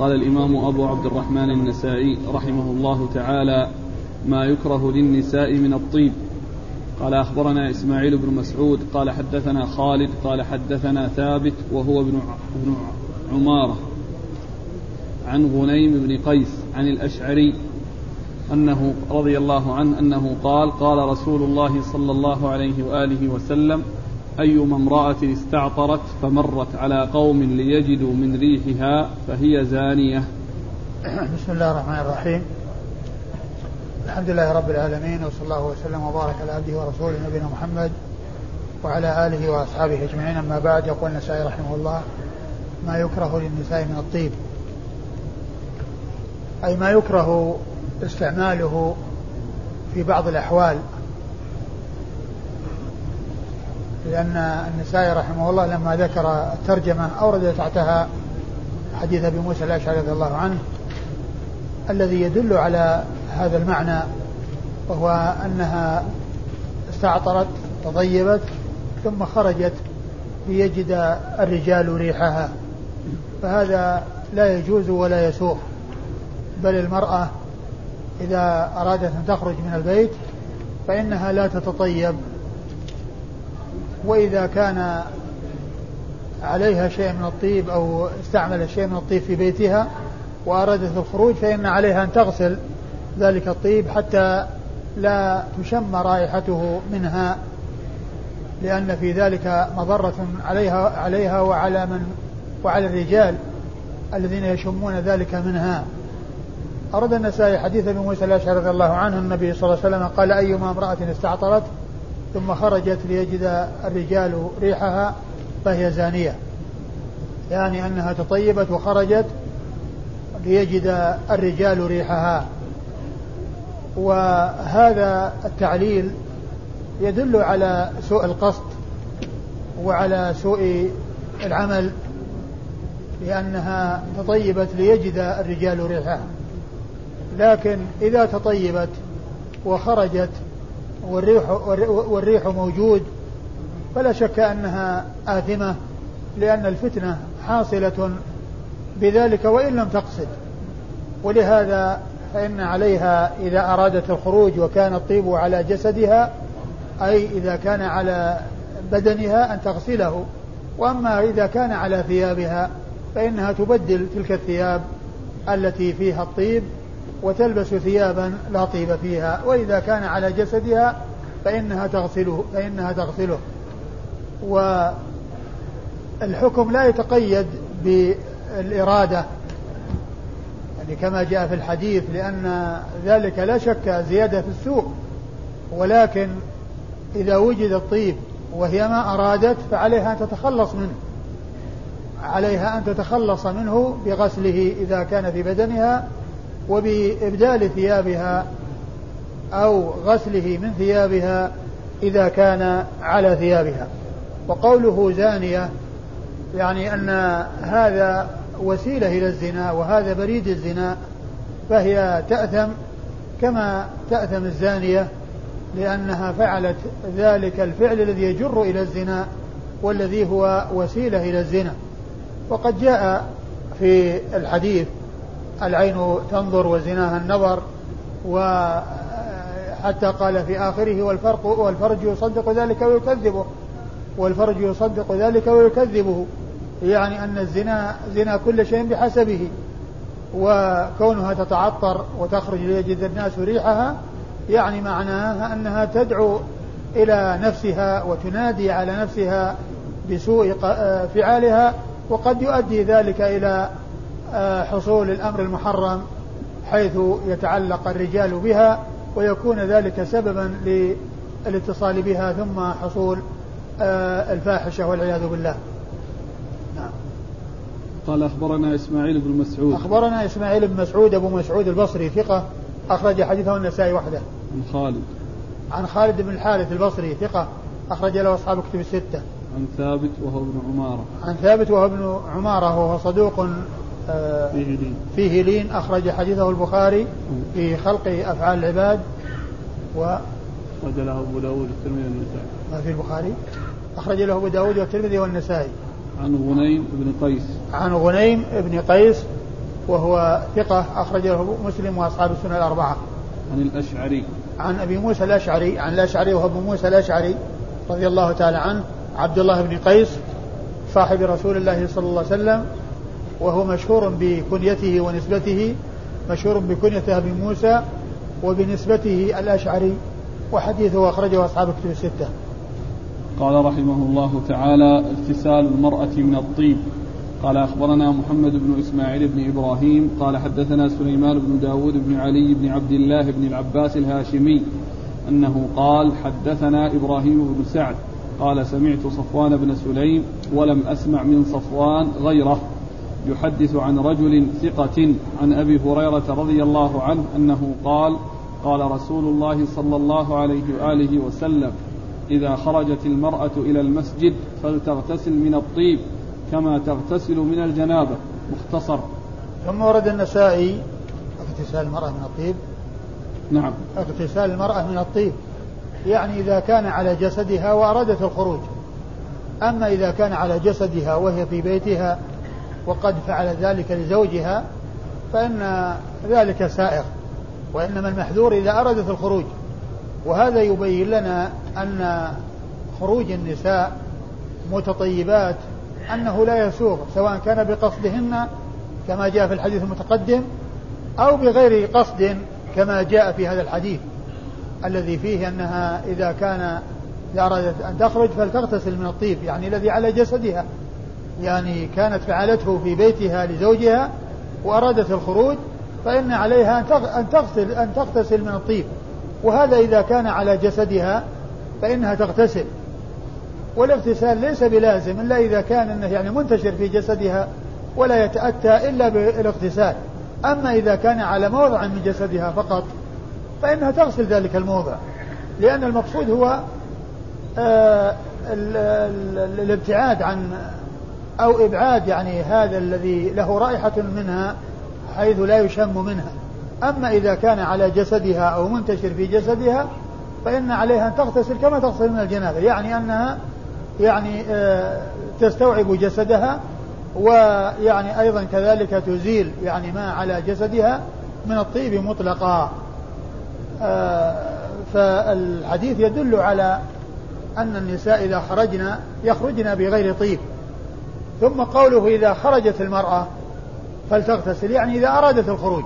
قال الإمام أبو عبد الرحمن النسائي رحمه الله تعالى ما يكره للنساء من الطيب. قال أخبرنا إسماعيل بن مسعود قال حدثنا خالد قال حدثنا ثابت وهو ابن عمارة. عن غنيم بن قيس عن الأشعري أنه رضي الله عنه أنه قال قال رسول الله صلى الله عليه وآله وسلم أيما امرأة استعطرت فمرت على قوم ليجدوا من ريحها فهي زانية. بسم الله الرحمن الرحيم. الحمد لله رب العالمين وصلى الله وسلم وبارك على عبده ورسوله نبينا محمد وعلى آله وأصحابه أجمعين. أما بعد يقول النسائي رحمه الله ما يكره للنساء من الطيب. أي ما يكره استعماله في بعض الأحوال. لأن النسائي رحمه الله لما ذكر الترجمة أورد تحتها حديث أبي موسى الأشعري رضي الله عنه الذي يدل على هذا المعنى وهو أنها استعطرت تطيبت ثم خرجت ليجد الرجال ريحها. فهذا لا يجوز ولا يسوغ بل المرأة إذا أرادت أن تخرج من البيت فإنها لا تتطيب. وإذا كان عليها شيء من الطيب أو استعملت شيء من الطيب في بيتها وأرادت الخروج فإن عليها أن تغسل ذلك الطيب حتى لا تشم رائحته منها لأن في ذلك مضرة عليها عليها وعلى من وعلى الرجال الذين يشمون ذلك منها. أرد النسائي حديث أبي موسى الأشعري رضي الله عنه النبي صلى الله عليه وسلم قال أيما امرأة استعطرت ثم خرجت ليجد الرجال ريحها فهي زانية. يعني أنها تطيبت وخرجت ليجد الرجال ريحها. وهذا التعليل يدل على سوء القصد وعلى سوء العمل لأنها تطيبت ليجد الرجال ريحها. لكن إذا تطيبت وخرجت والريح, والريح موجود فلا شك أنها آثمة لأن الفتنة حاصلة بذلك وإن لم تقصد. ولهذا فإن عليها إذا أرادت الخروج وكان الطيب على جسدها أي إذا كان على بدنها أن تغسله. وأما إذا كان على ثيابها فإنها تبدل تلك الثياب التي فيها الطيب وتلبس ثيابا لا طيب فيها وإذا كان على جسدها فإنها تغسله فإنها تغسله. والحكم لا يتقيد بالإرادة. يعني كما جاء في الحديث لأن ذلك لا شك زيادة في السوء ولكن إذا وجد الطيب وهي ما أرادت فعليها أن تتخلص منه. عليها أن تتخلص منه بغسله إذا كان في بدنها وبإبدال ثيابها أو غسله من ثيابها إذا كان على ثيابها. وقوله زانية يعني أن هذا وسيلة إلى الزنا وهذا بريد الزنا فهي تأثم كما تأثم الزانية لأنها فعلت ذلك الفعل الذي يجر إلى الزنا والذي هو وسيلة إلى الزنا. وقد جاء في الحديث العين تنظر وزناها النظر وحتى قال في آخره والفرق والفرج يصدق ذلك ويكذبه. والفرج يصدق ذلك ويكذبه. يعني أن الزنا زنا كل شيء بحسبه. وكونها تتعطر وتخرج ليجد الناس ريحها يعني معناها أنها تدعو إلى نفسها وتنادي على نفسها بسوء فعالها وقد يؤدي ذلك إلى آه، حصول الأمر المحرم حيث يتعلق الرجال بها ويكون ذلك سببا للاتصال بها ثم حصول آه، الفاحشة والعياذ بالله. نعم. قال أخبرنا إسماعيل بن مسعود. أخبرنا إسماعيل بن مسعود أبو مسعود البصري ثقة أخرج حديثه النسائي وحده. عن خالد. عن خالد بن الحارث البصري ثقة أخرج له أصحاب كتب الستة. عن ثابت وهو ابن عمارة. عن ثابت وهو ابن عمارة وهو صدوق آه، فيه لين. فيه لين أخرج حديثه البخاري في خلق أفعال العباد و أخرج له أبو داود والترمذي والنسائي. ما في البخاري؟ أخرج له أبو داود والترمذي والنسائي. عن غنيم بن قيس. عن غنيم بن قيس وهو ثقة أخرجه مسلم وأصحاب السنة الأربعة. عن الأشعري. عن أبي موسى الأشعري عن الأشعري وهو أبو موسى الأشعري رضي الله تعالى عنه عبد الله بن قيس صاحب رسول الله صلى الله عليه وسلم وهو مشهور بكنيته ونسبته مشهور بكنيته أبي موسى وبنسبته الأشعري وحديثه أخرجه أصحاب كتب الستة. قال رحمه الله تعالى اغتسال المرأة من الطيب. قال أخبرنا محمد بن إسماعيل بن إبراهيم. قال حدثنا سليمان بن داود بن علي بن عبد الله بن العباس الهاشمي أنه قال حدثنا إبراهيم بن سعد. قال سمعت صفوان بن سليم ولم أسمع من صفوان غيره. يحدث عن رجل ثقة عن أبي هريرة رضي الله عنه أنه قال قال رسول الله صلى الله عليه وآله وسلم إذا خرجت المرأة إلى المسجد فلتغتسل من الطيب كما تغتسل من الجنابة. مختصر. ثم ورد النسائي اغتسال المرأة من الطيب؟ نعم. اغتسال المرأة من الطيب. يعني إذا كان على جسدها وأرادت الخروج. أما إذا كان على جسدها وهي في بيتها وقد فعل ذلك لزوجها فإن ذلك سائغ وإنما المحذور إذا أرادت الخروج. وهذا يبين لنا أن خروج النساء متطيبات أنه لا يسوغ سواء كان بقصدهن كما جاء في الحديث المتقدم أو بغير قصد كما جاء في هذا الحديث. الذي فيه أنها إذا كان إذا أرادت أن تخرج فلتغتسل من الطيب يعني الذي على جسدها. يعني كانت فعلته في بيتها لزوجها وأرادت الخروج فإن عليها أن تغسل أن تغتسل من الطيب. وهذا إذا كان على جسدها فإنها تغتسل. والاغتسال ليس بلازم إلا إذا كان أنه يعني منتشر في جسدها ولا يتأتى إلا بالاغتسال. أما إذا كان على موضع من جسدها فقط فإنها تغسل ذلك الموضع. لأن المقصود هو آه الابتعاد عن أو إبعاد يعني هذا الذي له رائحة منها حيث لا يشم منها. أما إذا كان على جسدها أو منتشر في جسدها فإن عليها أن تغتسل كما تغتسل من الجنابة يعني أنها يعني آه، تستوعب جسدها ويعني أيضا كذلك تزيل يعني ما على جسدها من الطيب مطلقا. آه، فالحديث يدل على أن النساء إذا خرجنا يخرجن بغير طيب. ثم قوله إذا خرجت المرأة فلتغتسل يعني إذا أرادت الخروج.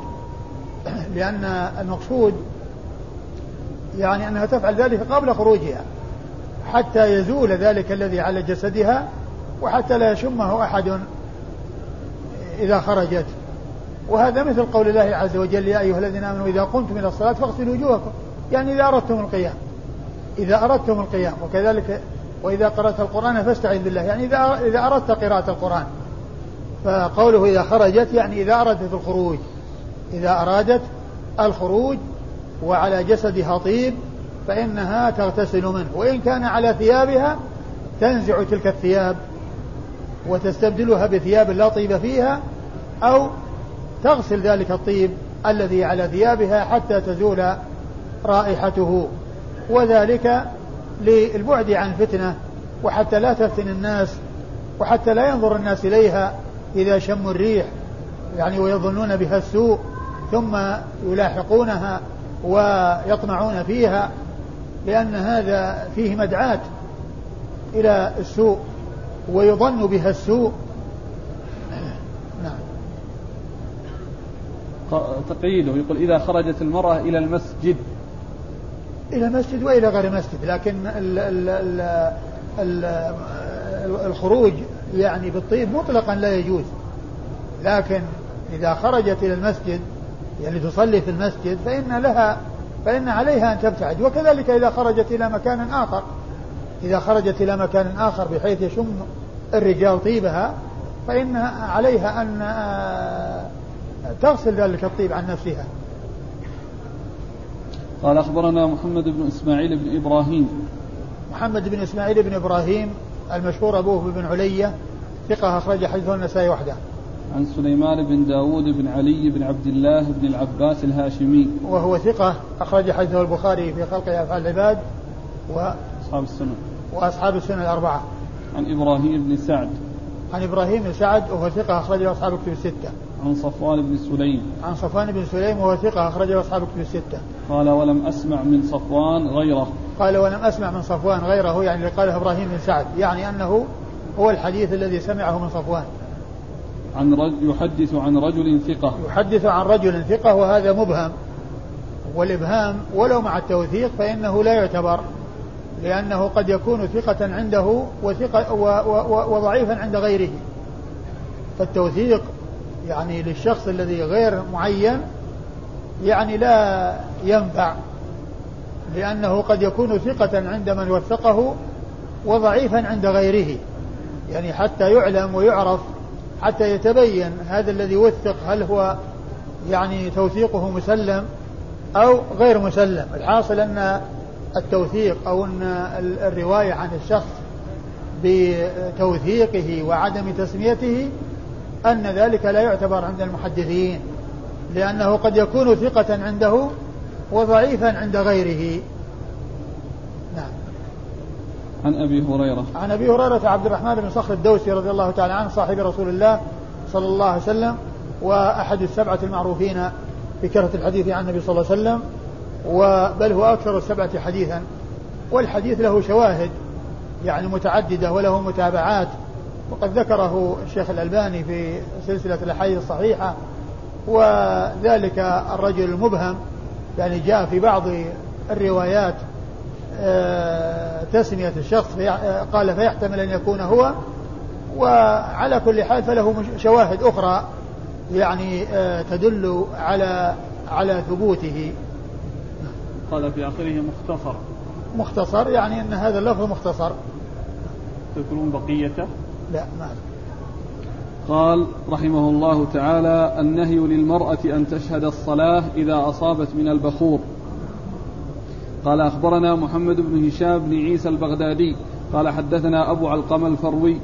لأن المقصود يعني أنها تفعل ذلك قبل خروجها حتى يزول ذلك الذي على جسدها وحتى لا يشمه أحد إذا خرجت. وهذا مثل قول الله عز وجل يا أيها الذين آمنوا إذا قمتم إلى الصلاة فاغسلوا وجوهكم يعني إذا أردتم القيام إذا أردتم القيام وكذلك وإذا قرأت القرآن فاستعذ بالله. يعني إذا إذا أردت قراءة القرآن. فقوله إذا خرجت يعني إذا أردت الخروج. إذا أرادت الخروج وعلى جسدها طيب فإنها تغتسل منه. وإن كان على ثيابها تنزع تلك الثياب وتستبدلها بثياب لا طيب فيها أو تغسل ذلك الطيب الذي على ثيابها حتى تزول رائحته. وذلك للبعد عن فتنة وحتى لا تفتن الناس وحتى لا ينظر الناس إليها إذا شموا الريح يعني ويظنون بها السوء ثم يلاحقونها ويطمعون فيها لأن هذا فيه مدعاة إلى السوء ويظن بها السوء. نعم. تقييده يقول إذا خرجت المرأة إلى المسجد إلى المسجد وإلى غير المسجد لكن ال ال ال ال الخروج يعني بالطيب مطلقا لا يجوز. لكن إذا خرجت إلى المسجد يعني تصلي في المسجد فإن لها فإن عليها أن تبتعد. وكذلك إذا خرجت إلى مكان آخر إذا خرجت إلى مكان آخر بحيث يشم الرجال طيبها فإن عليها أن تغسل ذلك الطيب عن نفسها. قال أخبرنا محمد بن إسماعيل بن إبراهيم. محمد بن إسماعيل بن إبراهيم المشهور أبوه بن علية ثقة أخرج حديثه النسائي وحده. عن سليمان بن داود بن علي بن عبد الله بن العباس الهاشمي. وهو ثقة أخرج حديثه البخاري في خلق أفعال العباد و أصحاب السنة. وأصحاب السنة الأربعة. عن إبراهيم بن سعد. عن إبراهيم بن سعد وهو ثقة أخرجه أصحاب الكتب الستة. عن صفوان بن سليم. عن صفوان بن سليم وهو ثقة أخرجه أصحاب كتب الستة. قال ولم أسمع من صفوان غيره. قال ولم أسمع من صفوان غيره. يعني قاله إبراهيم بن سعد. يعني أنه هو الحديث الذي سمعه من صفوان. عن رجل يحدث عن رجل ثقة. يحدث عن رجل ثقة وهذا مبهم. والإبهام ولو مع التوثيق فإنه لا يعتبر لأنه قد يكون ثقة عنده وثقة وضعيفا عند غيره. فالتوثيق يعني للشخص الذي غير معين يعني لا ينفع لأنه قد يكون ثقة عند من وثقه وضعيفا عند غيره يعني حتى يعلم ويعرف حتى يتبين هذا الذي وثق هل هو يعني توثيقه مسلم أو غير مسلم. الحاصل أن التوثيق أو أن الرواية عن الشخص بتوثيقه وعدم تسميته أن ذلك لا يعتبر عند المحدثين لأنه قد يكون ثقة عنده وضعيفا عند غيره. نعم. عن أبي هريرة. عن أبي هريرة عبد الرحمن بن صخر الدوسي رضي الله تعالى عنه صاحب رسول الله صلى الله عليه وسلم وأحد السبعة المعروفين بكثرة الحديث عن النبي صلى الله عليه وسلم بل هو أكثر السبعة حديثا. والحديث له شواهد يعني متعددة وله متابعات. وقد ذكره الشيخ الألباني في سلسلة الأحاديث الصحيحة وذلك الرجل المبهم يعني جاء في بعض الروايات آه، تسمية الشخص قال فيحتمل أن يكون هو وعلى كل حال فله شواهد أخرى يعني آه، تدل على على ثبوته. قال في آخره مختصر. مختصر يعني أن هذا اللفظ مختصر. تذكرون بقيته لا ما قال رحمه الله تعالى النهي للمرأة أن تشهد الصلاة إذا أصابت من البخور. قال أخبرنا محمد بن هشام بن عيسى البغدادي. قال حدثنا أبو علقمة الفروي.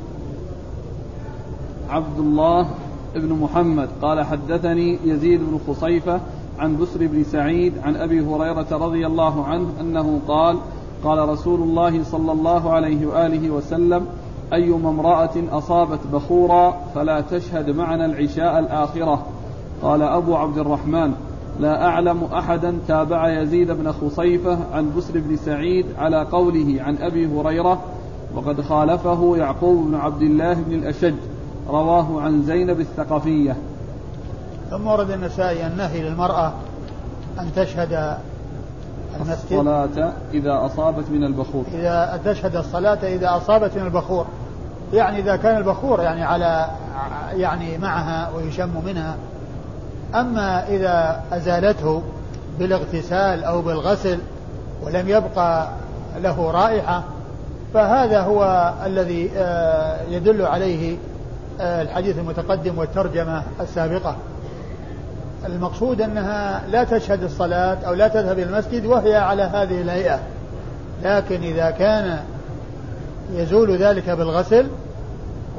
عبد الله بن محمد. قال حدثني يزيد بن خصيفة عن بسر بن سعيد عن أبي هريرة رضي الله عنه أنه قال قال رسول الله صلى الله عليه وآله وسلم أيما امرأة أصابت بخورا فلا تشهد معنا العشاء الآخرة. قال أبو عبد الرحمن لا أعلم أحدا تابع يزيد بن خصيفة عن بسر بن سعيد على قوله عن أبي هريرة وقد خالفه يعقوب بن عبد الله بن الأشج رواه عن زينب الثقفية. ثم ورد النسائي النهي للمرأة أن تشهد الصلاة إذا أصابت من البخور. إذا تشهد الصلاة إذا أصابت من البخور. يعني إذا كان البخور يعني على يعني معها ويشم منها. أما إذا أزالته بالاغتسال أو بالغسل ولم يبقى له رائحة فهذا هو الذي آه، يدل عليه آه، الحديث المتقدم والترجمة السابقة. المقصود أنها لا تشهد الصلاة أو لا تذهب إلى المسجد وهي على هذه الهيئة. لكن إذا كان يزول ذلك بالغسل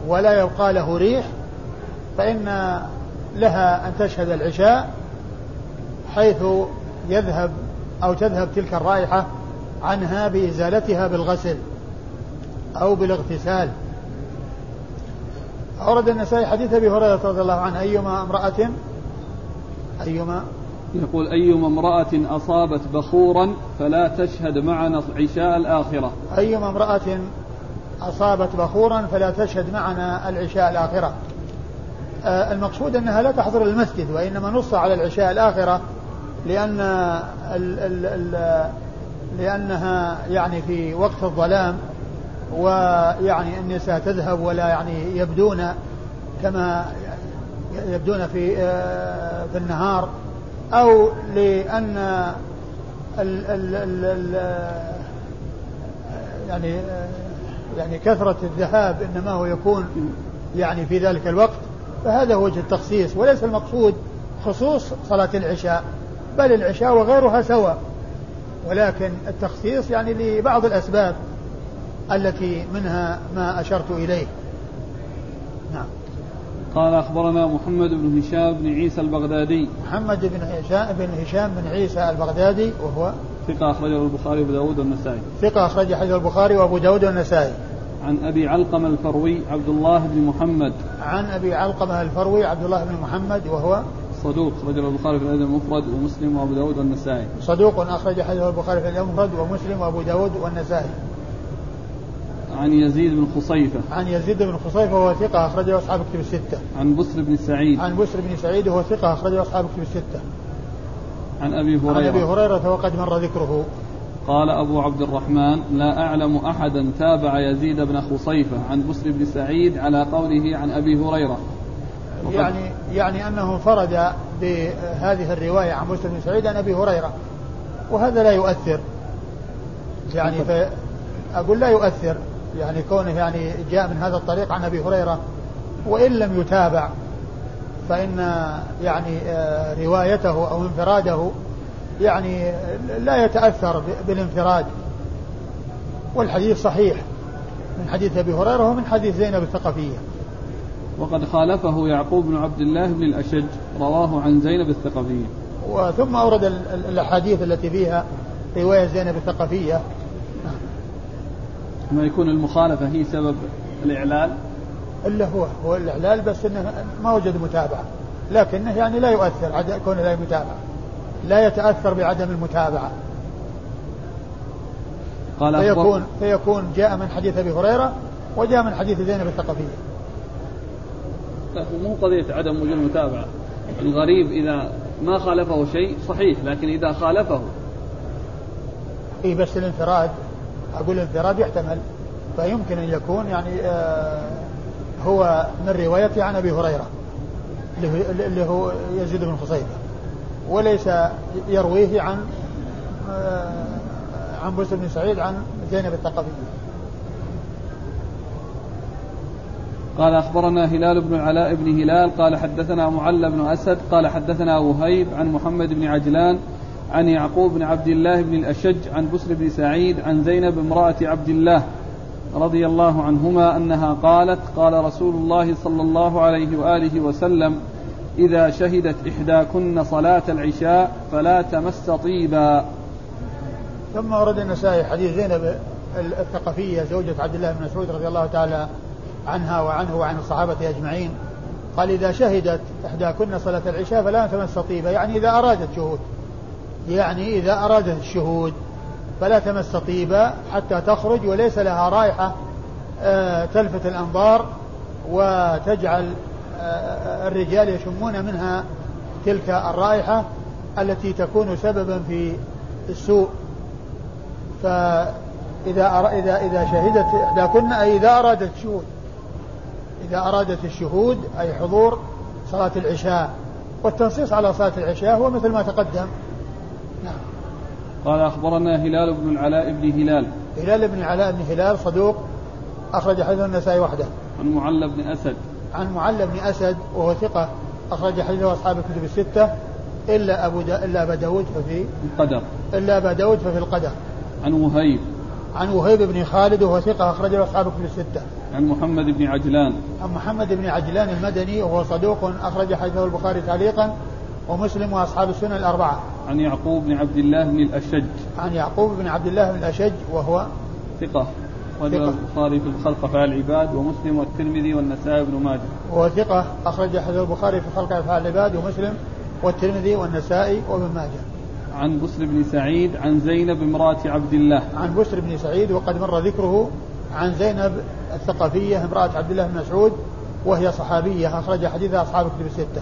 ولا يبقى له ريح فإن لها أن تشهد العشاء حيث يذهب أو تذهب تلك الرائحة عنها بإزالتها بالغسل أو بالاغتسال. أورد النسائي حديث أبي هريرة رضي الله عنه أيما امرأة أيما يقول أيما امرأة أصابت بخورا فلا تشهد معنا عشاء الآخرة. أيما امرأة أصابت بخورا فلا تشهد معنا العشاء الآخرة. آه المقصود أنها لا تحضر المسجد وإنما نص على العشاء الآخرة لأن ال ال ال لأنها يعني في وقت الظلام ويعني النساء تذهب ولا يعني يبدون كما يبدون في آه، في النهار أو لأن ال ال ال ال يعني يعني كثرة الذهاب إنما هو يكون يعني في ذلك الوقت فهذا وجه التخصيص وليس المقصود خصوص صلاة العشاء بل العشاء وغيرها سواء. ولكن التخصيص يعني لبعض الأسباب التي منها ما أشرت إليه. نعم. قال أخبرنا محمد بن هشام بن عيسى البغدادي. محمد بن هشام بن هشام بن عيسى البغدادي وهو ثقة أخرجه البخاري وأبو داود والنسائي. ثقة أخرج حديث البخاري وأبو داود والنسائي. عن أبي علقمة الفروي عبد الله بن محمد. عن أبي علقمة الفروي عبد الله بن محمد وهو صدوق رجل البخاري في الأدب المفرد ومسلم وأبو داود والنسائي. صدوق أخرج حديثه البخاري في الأدب المفرد ومسلم وأبو داود والنسائي. عن يزيد بن خصيفة. عن يزيد بن خصيفة وهو ثقة أخرجه أصحاب كتب الستة. عن بسر بن سعيد. عن بسر بن سعيد وهو ثقة أخرجه أصحاب كتب الستة. عن أبي هريرة. عن أبي هريرة وقد مر ذكره. قال أبو عبد الرحمن لا أعلم أحدا تابع يزيد بن خصيفة عن بسر بن سعيد على قوله عن أبي هريرة. يعني يعني أنه انفرد بهذه الرواية عن بسر بن سعيد عن أبي هريرة. وهذا لا يؤثر. يعني أقول لا يؤثر. يعني كونه يعني جاء من هذا الطريق عن أبي هريرة وإن لم يتابع فإن يعني آه، روايته أو انفراده يعني لا يتأثر بالانفراد. والحديث صحيح من حديث أبي هريرة ومن حديث زينب الثقفية. وقد خالفه يعقوب بن عبد الله بن الأشج رواه عن زينب الثقفية. وثم أورد الأحاديث التي فيها رواية زينب الثقفية. ما يكون المخالفة هي سبب الإعلال؟ إلا هو هو الإعلال بس إنه ما وجد متابعة لكنه يعني لا يؤثر كونه لا متابعة لا يتأثر بعدم المتابعة. قال فيكون فيكون جاء من حديث أبي هريرة وجاء من حديث زينب الثقفيه. لا مو قضية عدم وجود متابعة، الغريب إذا ما خالفه شيء صحيح لكن إذا خالفه اي بس الانفراد. أقول الانفراد يحتمل فيمكن أن يكون يعني آه هو من روايته عن أبي هريرة اللي هو يزيد بن خصيبه وليس يرويه عن آه، عن بسر بن سعيد عن زينب الثقفية. قال أخبرنا هلال بن العلاء بن هلال قال حدثنا معل بن أسد قال حدثنا وهيب عن محمد بن عجلان عن يعقوب بن عبد الله بن الأشج عن بسر بن سعيد عن زينب امرأة عبد الله رضي الله عنهما أنها قالت قال رسول الله صلى الله عليه وآله وسلم إذا شهدت إحداكن صلاة العشاء فلا تمس طيبا. ثم ورد النسائي حديث زينب الثقفية زوجة عبد الله بن مسعود رضي الله تعالى عنها وعنه وعن الصحابة أجمعين. قال إذا شهدت إحداكن صلاة العشاء فلا تمس طيبا يعني إذا أرادت شهود. يعني إذا أرادت الشهود فلا تمس طيبا حتى تخرج وليس لها رائحة آه، تلفت الأنظار وتجعل الرجال يشمون منها تلك الرائحة التي تكون سببا في السوء. فإذا إذا إذا شهدت إحداكن أي إذا أرادت الشهود إذا أرادت الشهود أي حضور صلاة العشاء والتنصيص على صلاة العشاء هو مثل ما تقدم. قال أخبرنا هلال بن العلاء بن هلال. هلال بن العلاء بن هلال صدوق أخرج حديث النسائي وحده. عن معل بن أسد. عن معل بن أسد وهو ثقة أخرج حديثه أصحاب الكتب الستة إلا أبو دا إلا أبا داود ففي القدر. إلا أبا داود ففي القدر. عن وهيب. عن وهيب بن خالد وهو ثقة أخرجه أصحاب الكتب الستة. عن محمد بن عجلان. عن محمد بن عجلان المدني وهو صدوق أخرج حديثه البخاري تعليقا ومسلم وأصحاب السنن الأربعة. عن يعقوب بن عبد الله بن الأشج عن يعقوب بن عبد الله بن الأشج وهو ثقة أخرجه البخاري في خلق أفعال العباد ومسلم والترمذي والنسائي بن ماجه. وهو ثقة أخرج حديث البخاري في خلق أفعال العباد ومسلم والترمذي والنسائي وابن ماجه. عن بسر بن سعيد عن زينب امرأة عبد الله. عن بسر بن سعيد وقد مر ذكره عن زينب الثقفية امرأة عبد الله بن مسعود وهي صحابية أخرج حديثها أصحاب الكتب الستة.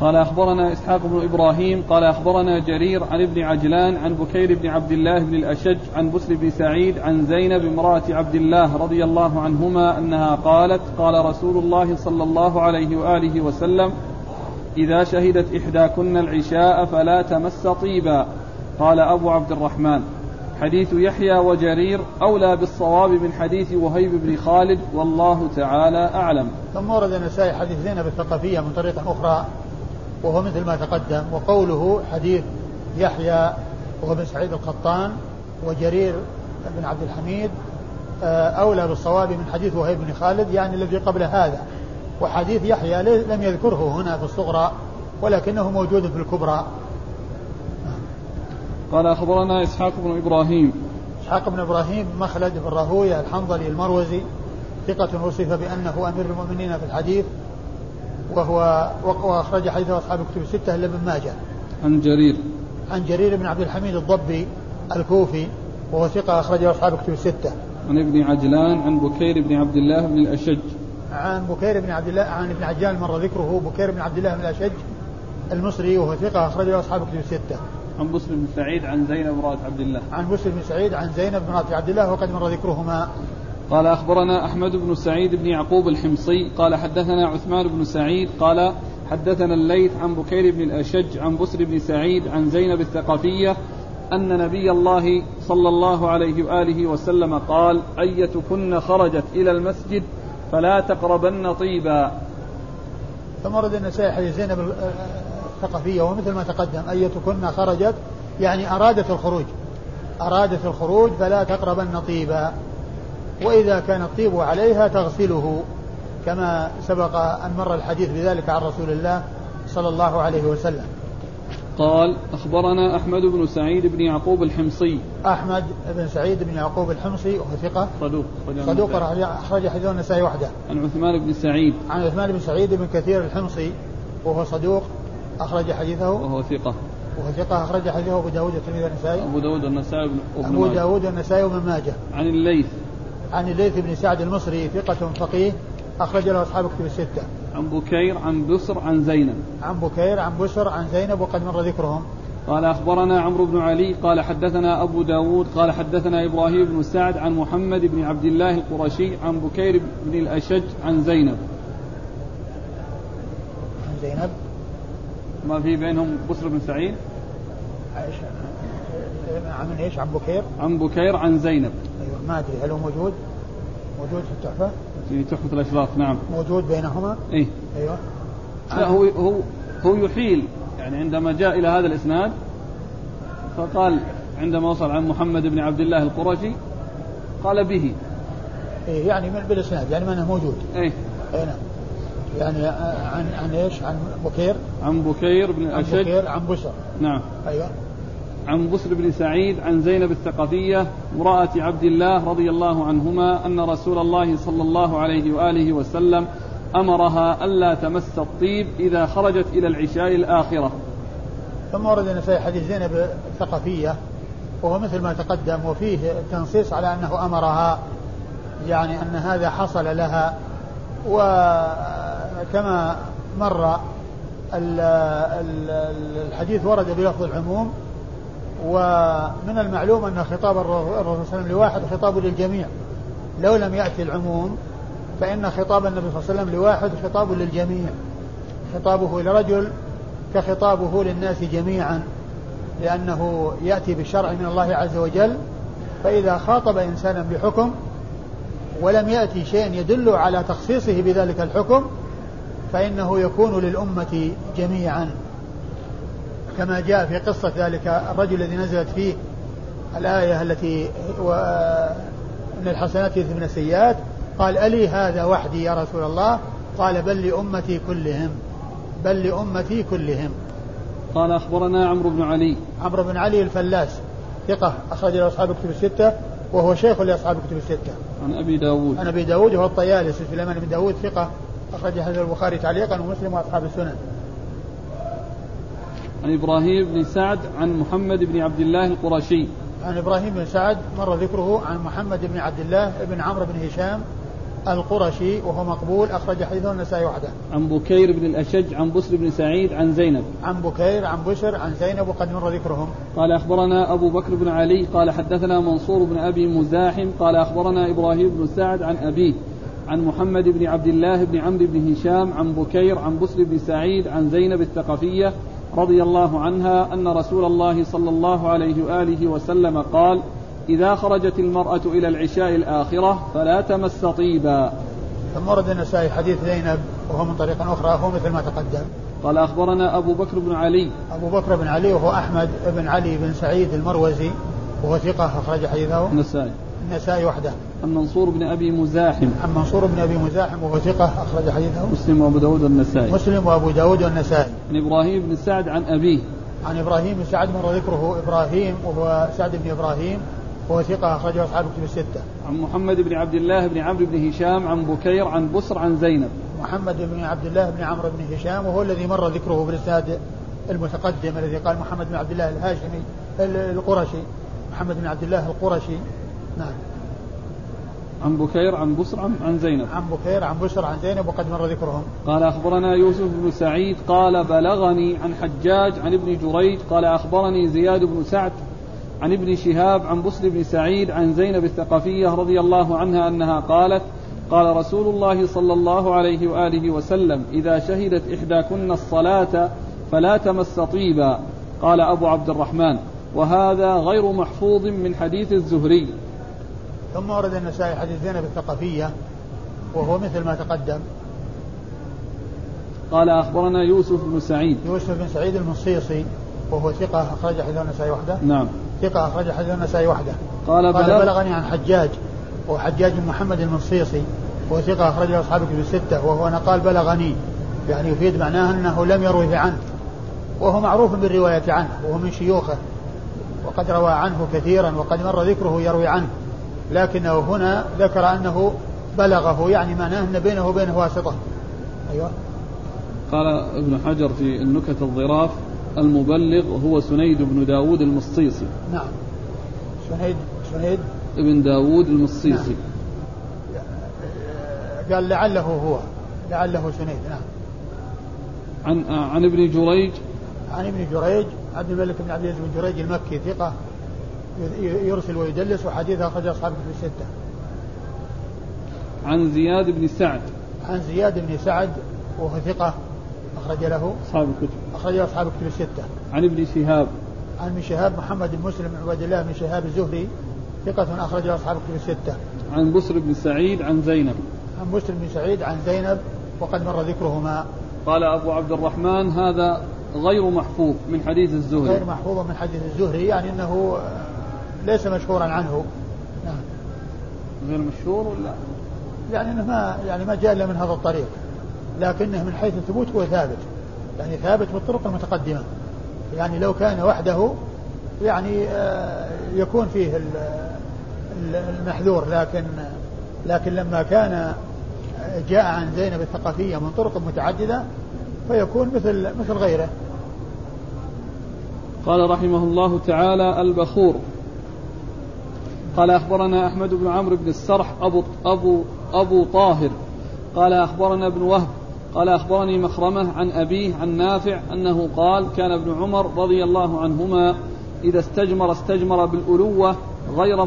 قال أخبرنا إسحاق بن إبراهيم قال أخبرنا جرير عن ابن عجلان عن بكير بن عبد الله بن الأشج عن بسر بن سعيد عن زينب امرأة عبد الله رضي الله عنهما أنها قالت قال رسول الله صلى الله عليه وآله وسلم إذا شهدت إحداكن العشاء فلا تمس طيبا. قال أبو عبد الرحمن. حديث يحيى وجرير أولى بالصواب من حديث وهيب بن خالد والله تعالى أعلم. ثم ورد النسائي حديث زينب الثقفية من طريق أخرى وهو مثل ما تقدم وقوله حديث يحيى وهو بن سعيد القطان وجرير بن عبد الحميد آه، أولى بالصواب من حديث وهيب بن خالد يعني الذي قبل هذا. وحديث يحيى لم يذكره هنا في الصغرى ولكنه موجود في الكبرى. قال أخبرنا إسحاق بن إبراهيم. إسحاق بن إبراهيم مخلد بن راهوية الحنظلي المروزي ثقة وصف بأنه أمير المؤمنين في الحديث وهو وأخرج حديثه أصحاب الكتب الستة إلا ابن ماجه. عن جرير. عن جرير بن عبد الحميد الضبي الكوفي وهو ثقة أخرجه أصحاب الكتب الستة. عن ابن عجلان عن بكير بن عبد الله بن الأشج. عن بكير بن عبد الله عن ابن عجلان مر ذكره بكير بن عبد الله بن الأشج المصري وهو ثقة أخرجه أصحاب الكتب الستة. عن بسر بن سعيد عن زينب امرأة عبد الله. عن بسر بن سعيد عن زينب امرأة عبد الله وقد مر ذكرهما. قال أخبرنا أحمد بن سعيد بن يعقوب الحمصي قال حدثنا عثمان بن سعيد قال حدثنا الليث عن بكير بن الأشج عن بسر بن سعيد عن زينب الثقفية أن نبي الله صلى الله عليه وآله وسلم قال أيتكن خرجت إلى المسجد فلا تقربن طيبا. ثم ورد النسائي حديث زينب الثقفية ومثل ما تقدم أيتكن خرجت يعني أرادت الخروج. أرادت الخروج فلا تقربن طيبا. وإذا كان الطيب عليها تغسله كما سبق أن مر الحديث بذلك عن رسول الله صلى الله عليه وسلم. قال أخبرنا أحمد بن سعيد بن يعقوب الحمصي. أحمد بن سعيد بن يعقوب الحمصي وهو ثقة. صدوق صدوق. أخرج حديث النسائي وحده. عن عثمان بن سعيد. عن عثمان بن سعيد بن كثير الحمصي وهو صدوق أخرج حديثه. وهو ثقة. وهو ثقة أخرج حديثه أبو داود والترمذي والنسائي. أبو داود والنسائي أبو داود والنسائي وابن ماجه. عن الليث. عن الليث بن سعد المصري ثقة فقيه أخرج له أصحاب كتب الستة. عن بكير عن بسر عن زينب. عن بكير عن بسر عن زينب وقد مر ذكرهم. قال أخبرنا عمرو بن علي قال حدثنا أبو داود قال حدثنا إبراهيم بن سعد عن محمد بن عبد الله القرشي عن بكير بن الأشج عن زينب. عن زينب. ما في بينهم بسر بن سعيد؟ عن إيش؟ عن بكير. عن بكير عن زينب. أيوه. ما أدري هل هو موجود؟ موجود في التحفة؟ في تحفة الأشراف نعم. موجود بينهما؟ إيه. أيوه. لا هو هو هو يحيل يعني عندما جاء إلى هذا الإسناد فقال عندما وصل عن محمد بن عبد الله القرشي قال به. إيه يعني من بالإسناد يعني ما انه موجود. إيه. اي نعم. يعني عن عن إيش؟ عن بكير؟ عن بكير بن الاشج عن بكير عن بشر. نعم. أيوه. عن بسر بن سعيد عن زينب الثقفية امرأة عبد الله رضي الله عنهما أن رسول الله صلى الله عليه وآله وسلم أمرها ألا تمس الطيب إذا خرجت إلى العشاء الآخرة. ثم ورد النسائي حديث زينب الثقفية وهو مثل ما تقدم وفيه تنصيص على أنه أمرها يعني أن هذا حصل لها وكما مر الحديث ورد بلفظ العموم ومن المعلوم أن خطاب الرسول صلى الله عليه وسلم لواحد خطاب للجميع. لو لم يأتي العموم فإن خطاب النبي صلى الله عليه وسلم لواحد خطاب للجميع. خطابه لرجل كخطابه للناس جميعا لأنه يأتي بالشرع من الله عز وجل. فإذا خاطب إنسانا بحكم ولم يأتي شيء يدل على تخصيصه بذلك الحكم فإنه يكون للأمة جميعا. كما جاء في قصة ذلك الرجل الذي نزلت فيه الآية التي و إن الحسنات يذهبن السيئات قال ألي هذا وحدي يا رسول الله؟ قال بل لأمتي كلهم بل لأمتي كلهم. قال أخبرنا عمرو بن علي. عمرو بن علي الفلاس ثقة أخرج له أصحاب الكتب الستة وهو شيخ لأصحاب الكتب الستة. عن أبي داود. عن أبي داود وهو الطيالسي سليمان بن داود ثقة أخرج هذا البخاري تعليقا ومسلم وأصحاب السنن. عن إبراهيم بن سعد عن محمد بن عبد الله القرشي عن إبراهيم بن سعد مر ذكره عن محمد بن عبد الله بن عمرو بن هشام القرشي وهو مقبول أخرج حديثه النسائي وحده. عن بكير بن الأشج عن بسر بن سعيد عن زينب. عن بكير عن بشر عن زينب وقد مر ذكرهم. قال أخبرنا أبو بكر بن علي قال حدثنا منصور بن أبي مزاحم قال أخبرنا إبراهيم بن سعد عن أبيه عن محمد بن عبد الله بن عمرو بن هشام عن بكير عن بسر بن سعيد عن زينب الثقفية رضي الله عنها أن رسول الله صلى الله عليه وآله وسلم قال إذا خرجت المرأة إلى العشاء الآخرة فلا تمس طيبا ثم ورد النسائي حديث زينب وهو من طريق أخرى هو مثل ما تقدم. قال أخبرنا أبو بكر بن علي. أبو بكر بن علي وهو أحمد بن علي بن سعيد المروزي وهو ثقة أخرج حديثه. النسائي. النسائي وحده. عن منصور بن أبي مزاحم. عن منصور بن أبي مزاحم وهو ثقة أخرج حديثه. مسلم وأبو داود والنسائي. مسلم وأبو داود والنسائي. عن إبراهيم بن سعد عن أبيه. عن إبراهيم بن سعد مر ذكره إبراهيم وهو سعد بن إبراهيم وهو ثقة أخرجه أصحاب كتب الستة. عن محمد بن عبد الله بن عمرو بن هشام عن بكير عن بسر عن زينب. محمد بن عبد الله بن عمرو بن هشام وهو الذي مر ذكره في الإسناد المتقدم الذي قال محمد بن عبد الله الهاشمي القرشي. محمد بن عبد الله القرشي. نعم. عن بكير عن بسر عن, عن زينب. عن بكير عن بسر عن زينب وقد مر ذكرهم. قال أخبرنا يوسف بن سعيد قال بلغني عن حجاج عن ابن جريج قال أخبرني زياد بن سعد عن ابن شهاب عن بسر بن سعيد عن زينب الثقفية رضي الله عنها أنها قالت قال رسول الله صلى الله عليه وآله وسلم إذا شهدت إحداكن الصلاة فلا تمس طيبا قال أبو عبد الرحمن وهذا غير محفوظ من حديث الزهري. ثم ورد النسائي حديث زينب الثقفية وهو مثل ما تقدم. قال أخبرنا يوسف بن سعيد. يوسف بن سعيد المصيصي وهو ثقة أخرج حديث النسائي وحده. نعم. ثقة أخرج حديث النسائي وحده. قال, قال بلغ بلغني عن حجاج وهو حجاج بن محمد المصيصي وهو ثقة أخرجه أصحاب كتب الستة وهو أنا قال بلغني يعني يفيد معناه أنه لم يروه عنه. وهو معروف بالرواية عنه وهو من شيوخه وقد روى عنه كثيرا وقد مر ذكره يروي عنه. لكنه هنا ذكر أنه بلغه يعني معناه أن بينه وبينه واسطة. أيوة. قال ابن حجر في النكت الظراف المبلغ هو سنيد بن داود المصيصي. نعم. سنيد سنيد. ابن داود المصيصي. نعم. قال لعله هو لعله سنيد نعم. عن عن ابن جريج. عن ابن جريج عبد الملك بن عبد العزيز بن جريج المكي ثقة. يرسل ويدلس وحديثه أخرج أصحاب الستة. عن زياد بن سعد عن زياد بن سعد وهو ثقة أخرج له أصحاب الكتب أخرج أصحاب الكتب الستة. عن ابن شهاب عن ابن شهاب محمد بن مسلم بن عبد الله بن شهاب الزهري ثقة أخرج أصحاب الكتب الستة. عن بسر بن سعيد عن زينب. عن بسر بن سعيد عن زينب وقد مر ذكرهما. قال أبو عبد الرحمن هذا غير محفوظ من حديث الزهري. غير محفوظ من حديث الزهري يعني أنه ليس مشهورا عنه. نعم. غير مشهور ولا؟ يعني إنه ما يعني ما جاء إلا من هذا الطريق لكنه من حيث الثبوت هو ثابت يعني ثابت بالطرق المتقدمة يعني لو كان وحده يعني آه، يكون فيه المحذور لكن لكن لما كان جاء عن زينب الثقفية من طرق متعددة فيكون مثل مثل غيره. قال رحمه الله تعالى البخور قال أخبرنا أحمد بن عمرو بن السرح أبو أبو أبو طاهر. قال أخبرنا ابن وهب. قال أخبرني مخرمة عن أبيه عن نافع أنه قال كان ابن عمر رضي الله عنهما إذا استجمر استجمر بالألوة غير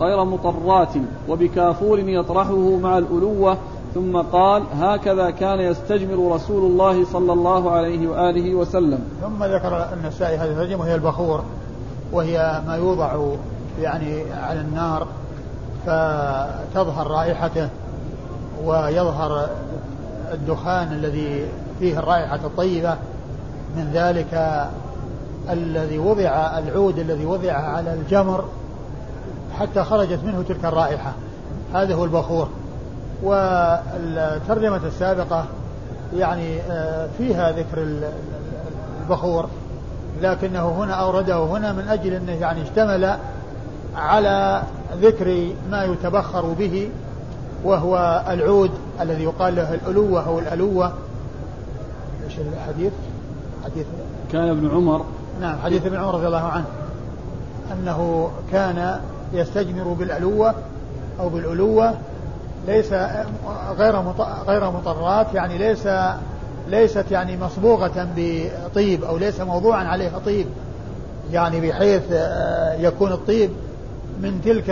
غير مطرات وبكافور يطرحه مع الألوة ثم قال هكذا كان يستجمر رسول الله صلى الله عليه وآله وسلم. ثم ذكر النسائي هذه الترجمة وهي البخور وهي ما يوضع يعني على النار فتظهر رائحته ويظهر الدخان الذي فيه الرائحة الطيبة. من ذلك الذي وضع العود الذي وضع على الجمر حتى خرجت منه تلك الرائحة. هذا هو البخور. والترجمة السابقة يعني آه، فيها ذكر البخور لكنه هنا أورده هنا من أجل أنه يعني اشتمل على ذكر ما يتبخر به وهو العود الذي يقال له الألوة أو الألوة. إيش الحديث؟ حديث كان ابن عمر. نعم حديث ابن عمر رضي الله عنه. أنه كان يستجمر بالألوة أو بالألوة ليس غير غير مطرات يعني ليس ليست يعني مصبوغة بطيب أو ليس موضوعا عليها طيب. يعني بحيث آه، يكون الطيب. من تلك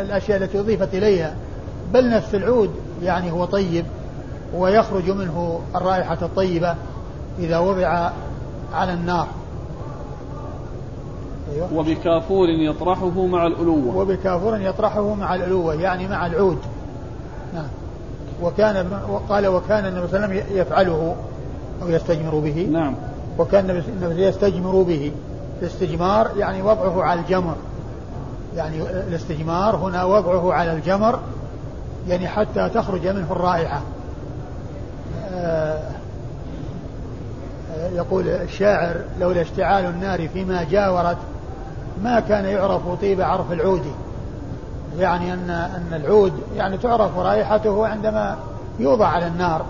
الأشياء التي أضيفت إليها بل نفس العود يعني هو طيب ويخرج منه الرائحة الطيبة إذا وضع على النار. أيوة. وبكافور يطرحه مع الألوة. وبكافور يطرحه مع الألوة يعني مع العود. نعم. وكان قال وكان النبي صلى الله عليه وسلم يفعله أو يستجمر به. نعم. وكان النبي يستجمر به. الاستجمار يعني وضعه على الجمر. يعني الاستجمار هنا وضعه على الجمر يعني حتى تخرج منه الرائحة. آه، يقول الشاعر لولا اشتعال النار فيما جاورت ما كان يعرف طيب عرف العود. يعني أن أن العود يعني تعرف رائحته عندما يوضع على النار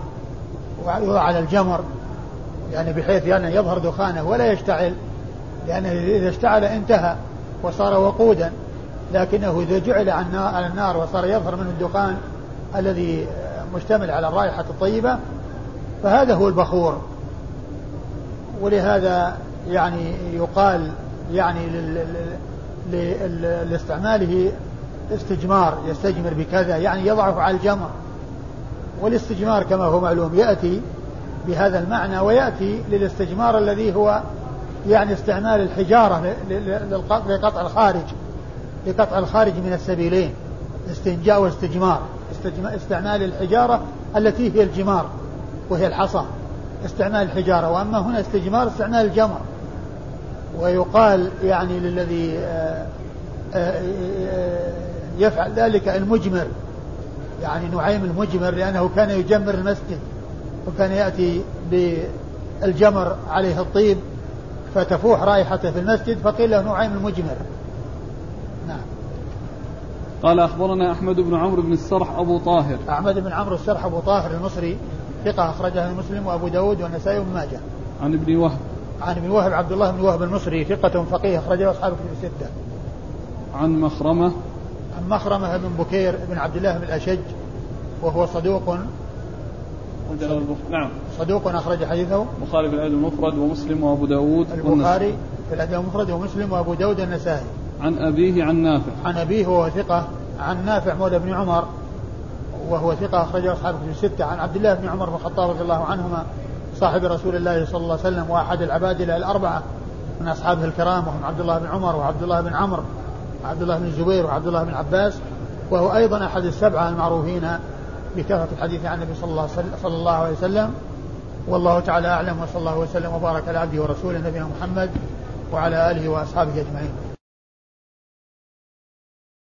ويوضع على الجمر يعني بحيث يعني يظهر دخانه ولا يشتعل لأنه إذا اشتعل انتهى وصار وقودا. لكنه إذا جعل على النار وصار يظهر منه الدخان الذي مشتمل على الرائحة الطيبة فهذا هو البخور. ولهذا يعني يقال يعني لاستعماله استجمار يستجمر بكذا يعني يضعه على الجمر والاستجمار كما هو معلوم يأتي بهذا المعنى ويأتي للاستجمار الذي هو يعني استعمال الحجارة لقطع الخارج. لقطع الخارج من السبيلين استنجاء واستجمار استعمال الحجارة التي هي الجمار وهي الحصى استعمال الحجارة. وأما هنا استجمار استعمال الجمر. ويقال يعني للذي آه، آه، آه، يفعل ذلك المجمر يعني نعيم المجمر لأنه كان يجمر المسجد وكان يأتي بالجمر عليه الطيب فتفوح رائحته في المسجد فقيل له نعيم المجمر. نعم. قال أخبرنا أحمد بن عمرو بن السرح أبو طاهر. أحمد بن عمرو السرح أبو طاهر المصري ثقة أخرجها مسلم وأبو داود والنسائي وابن ماجه. عن ابن وهب. عن ابن وهب عبد الله بن وهب المصري ثقة فقيه أخرجه أصحاب كتب الستة. عن مخرمة. عن مخرمة بن بكير بن عبد الله بن الأشج وهو صدوق. نعم. صدوق أخرج حديثه. البخاري في الأدب المفرد ومسلم وأبو داود البخاري في الأدب المفرد ومسلم وأبو داود النسائي عن أبيه عن نافع. عن أبيه وهو ثقة عن نافع مولى بن عمر وهو ثقة أخرجه أصحاب في الستة. عن عبد الله بن عمر بن الخطاب رضي الله عنهما صاحب رسول الله صلى الله عليه وسلم وأحد العبادلة الأربعة من أصحابه الكرام وهم عبد الله بن عمر وعبد الله بن عمرو وعبد الله بن الزبير وعبد الله بن عباس وهو أيضا أحد السبعة المعروفين بكثرة الحديث عن النبي صلى الله عليه وسلم. والله تعالى أعلم وصلى الله وسلم وبارك على عبده ورسوله نبينا محمد وعلى آله وأصحابه أجمعين.